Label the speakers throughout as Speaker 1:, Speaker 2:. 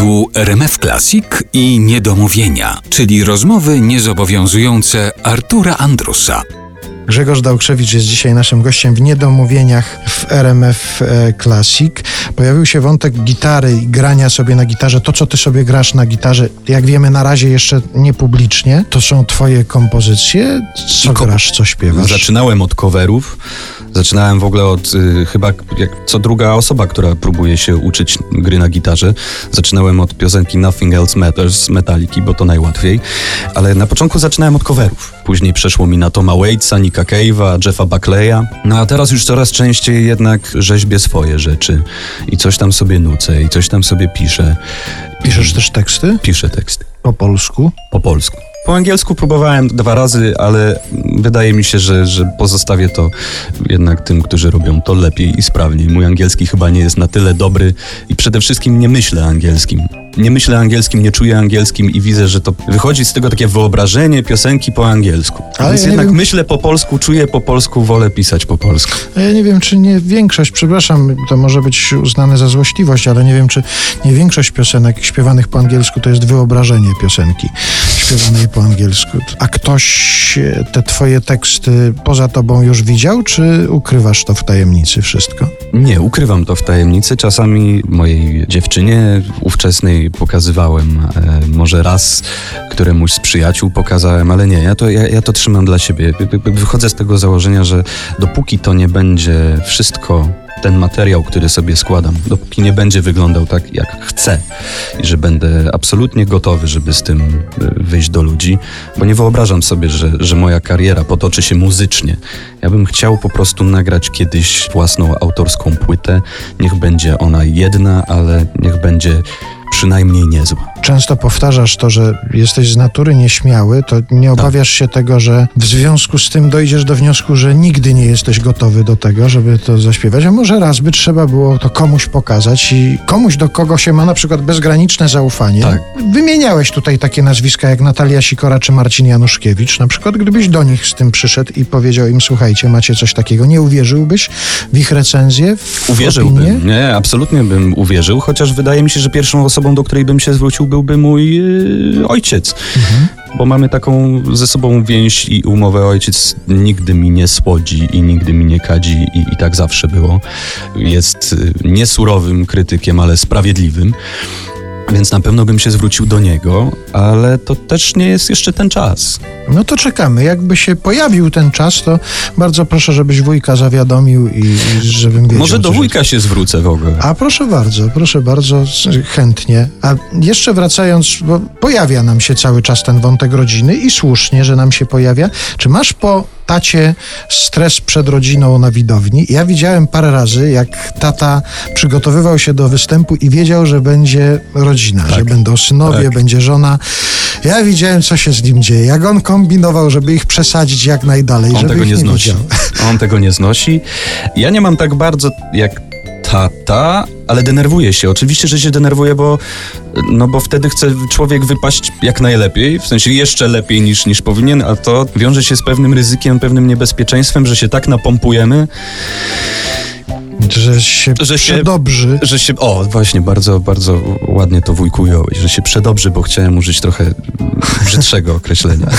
Speaker 1: Tu RMF Classic i Niedomówienia, czyli rozmowy niezobowiązujące Artura Andrusa.
Speaker 2: Grzegorz Dałkrzewicz jest dzisiaj naszym gościem w Niedomówieniach w RMF e, Classic. Pojawił się wątek gitary i grania sobie na gitarze. To, co ty sobie grasz na gitarze, jak wiemy na razie jeszcze nie publicznie, to są twoje kompozycje. Co
Speaker 3: ko-
Speaker 2: grasz, co śpiewasz?
Speaker 3: Zaczynałem od coverów. Zaczynałem w ogóle od y, chyba jak co druga osoba, która próbuje się uczyć gry na gitarze. Zaczynałem od piosenki Nothing Else Matters z Metallica, bo to najłatwiej. Ale na początku zaczynałem od coverów. Później przeszło mi na Toma Waitsa, Nicka Cave'a, Jeffa Buckleya. No a teraz już coraz częściej jednak rzeźbię swoje rzeczy. I coś tam sobie nucę, i coś tam sobie piszę.
Speaker 2: Piszesz też teksty
Speaker 3: Piszę teksty.
Speaker 2: po polsku?
Speaker 3: Po polsku. Po angielsku próbowałem dwa razy, ale wydaje mi się, że, że pozostawię to jednak tym, którzy robią to lepiej i sprawniej. Mój angielski chyba nie jest na tyle dobry i przede wszystkim nie myślę angielskim. Nie myślę angielskim, nie czuję angielskim i widzę, że to wychodzi z tego takie wyobrażenie piosenki po angielsku.
Speaker 2: Ale
Speaker 3: Więc
Speaker 2: ja
Speaker 3: jednak
Speaker 2: wiem-
Speaker 3: myślę po polsku, czuję po polsku, wolę pisać po polsku.
Speaker 2: A Ja nie wiem, czy nie większość, przepraszam, to może być uznane za złośliwość, ale nie wiem, czy nie większość piosenek śpiewanych po angielsku to jest wyobrażenie piosenki śpiewanej po angielsku. A ktoś e, te twoje teksty poza tobą już widział, czy ukrywasz to w tajemnicy wszystko?
Speaker 3: Nie, ukrywam to w tajemnicy. Czasami mojej dziewczynie ówczesnej pokazywałem, e, może raz któremuś z przyjaciół pokazałem, ale nie, ja to, ja, ja to trzymam dla siebie. Wy- wy- Wychodzę z tego założenia, że dopóki to nie będzie wszystko, ten materiał, który sobie składam, dopóki nie będzie wyglądał tak, jak chcę i że będę absolutnie gotowy, żeby z tym e, do ludzi, bo nie wyobrażam sobie, że, że moja kariera potoczy się muzycznie. Ja bym chciał po prostu nagrać kiedyś własną autorską płytę. Niech będzie ona jedna, ale niech będzie przynajmniej niezła.
Speaker 2: Często powtarzasz to, że jesteś z natury nieśmiały, to nie obawiasz się tego, że w związku z tym dojdziesz do wniosku, że nigdy nie jesteś gotowy do tego, żeby to zaśpiewać, a może raz by trzeba było to komuś pokazać i komuś, do kogo się ma na przykład bezgraniczne zaufanie.
Speaker 3: Tak.
Speaker 2: Wymieniałeś tutaj takie nazwiska jak Natalia Sikora czy Marcin Januszkiewicz. Na przykład gdybyś do nich z tym przyszedł i powiedział im, słuchajcie, macie coś takiego, nie uwierzyłbyś w ich recenzję, w opinię?
Speaker 3: Uwierzyłbym. Nie, absolutnie bym uwierzył, chociaż wydaje mi się, że pierwszą osobą, do której bym się zwrócił, byłby mój yy, ojciec. Bo mamy taką ze sobą więź i umowę. Ojciec nigdy mi nie słodzi i nigdy mi nie kadzi i, i tak zawsze było. Jest y, nie surowym krytykiem, ale sprawiedliwym. Więc na pewno bym się zwrócił do niego, ale to też nie jest jeszcze ten czas.
Speaker 2: No to czekamy. Jakby się pojawił ten czas, to bardzo proszę, żebyś wujka zawiadomił i, i żebym wiedział.
Speaker 3: Może do wujka się zwrócę w ogóle.
Speaker 2: A proszę bardzo, proszę bardzo, chętnie. A jeszcze wracając, bo pojawia nam się cały czas ten wątek rodziny i słusznie, że nam się pojawia. Czy masz po tacie stres przed rodziną na widowni? Ja widziałem parę razy, jak tata przygotowywał się do występu i wiedział, że będzie rodzina, że będą synowie,
Speaker 3: Tak.
Speaker 2: będzie żona. Ja widziałem, co się z nim dzieje. Jak on kombinował, żeby ich przesadzić jak najdalej,
Speaker 3: On
Speaker 2: żeby
Speaker 3: tego
Speaker 2: ich
Speaker 3: nie znosi.
Speaker 2: widział.
Speaker 3: On tego nie znosi. Ja nie mam tak bardzo jak tata, ale denerwuję się. Oczywiście, że się denerwuję, bo, no bo wtedy chce człowiek wypaść jak najlepiej, w sensie jeszcze lepiej niż, niż powinien, a to wiąże się z pewnym ryzykiem, pewnym niebezpieczeństwem, że się tak napompujemy,
Speaker 2: Że się
Speaker 3: Że się-
Speaker 2: przedobrzy.
Speaker 3: że się... O, właśnie, bardzo, bardzo ładnie to wujku ująłeś, że się przedobrzy, bo chciałem użyć trochę brzydszego określenia.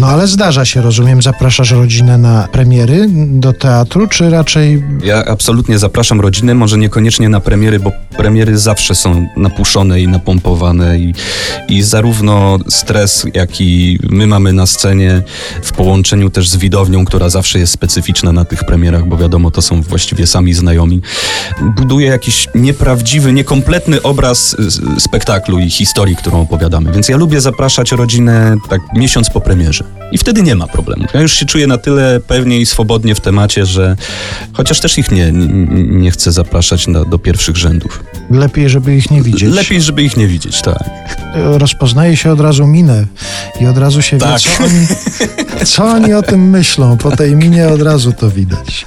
Speaker 2: No ale zdarza się, rozumiem, zapraszasz rodzinę na premiery do teatru, czy raczej
Speaker 3: Ja absolutnie zapraszam rodzinę, może niekoniecznie na premiery, bo premiery zawsze są napuszone i napompowane i, i zarówno stres, jaki my mamy na scenie w połączeniu też z widownią, która zawsze jest specyficzna na tych premierach, bo wiadomo, to są właściwie sami znajomi, buduje jakiś nieprawdziwy, niekompletny obraz spektaklu i historii, którą opowiadamy. Więc ja lubię zapraszać rodzinę tak miesiąc po premierze. I wtedy nie ma problemu. Ja już się czuję na tyle pewnie i swobodnie w temacie, że chociaż też ich nie, nie, nie chcę zapraszać na, do pierwszych rzędów.
Speaker 2: lepiej, żeby ich nie widzieć?
Speaker 3: Lepiej, żeby ich nie widzieć, tak.
Speaker 2: Rozpoznaje się od razu minę i od razu się
Speaker 3: Tak.
Speaker 2: wie, co oni, co oni o tym myślą. Po tej minie od razu to widać.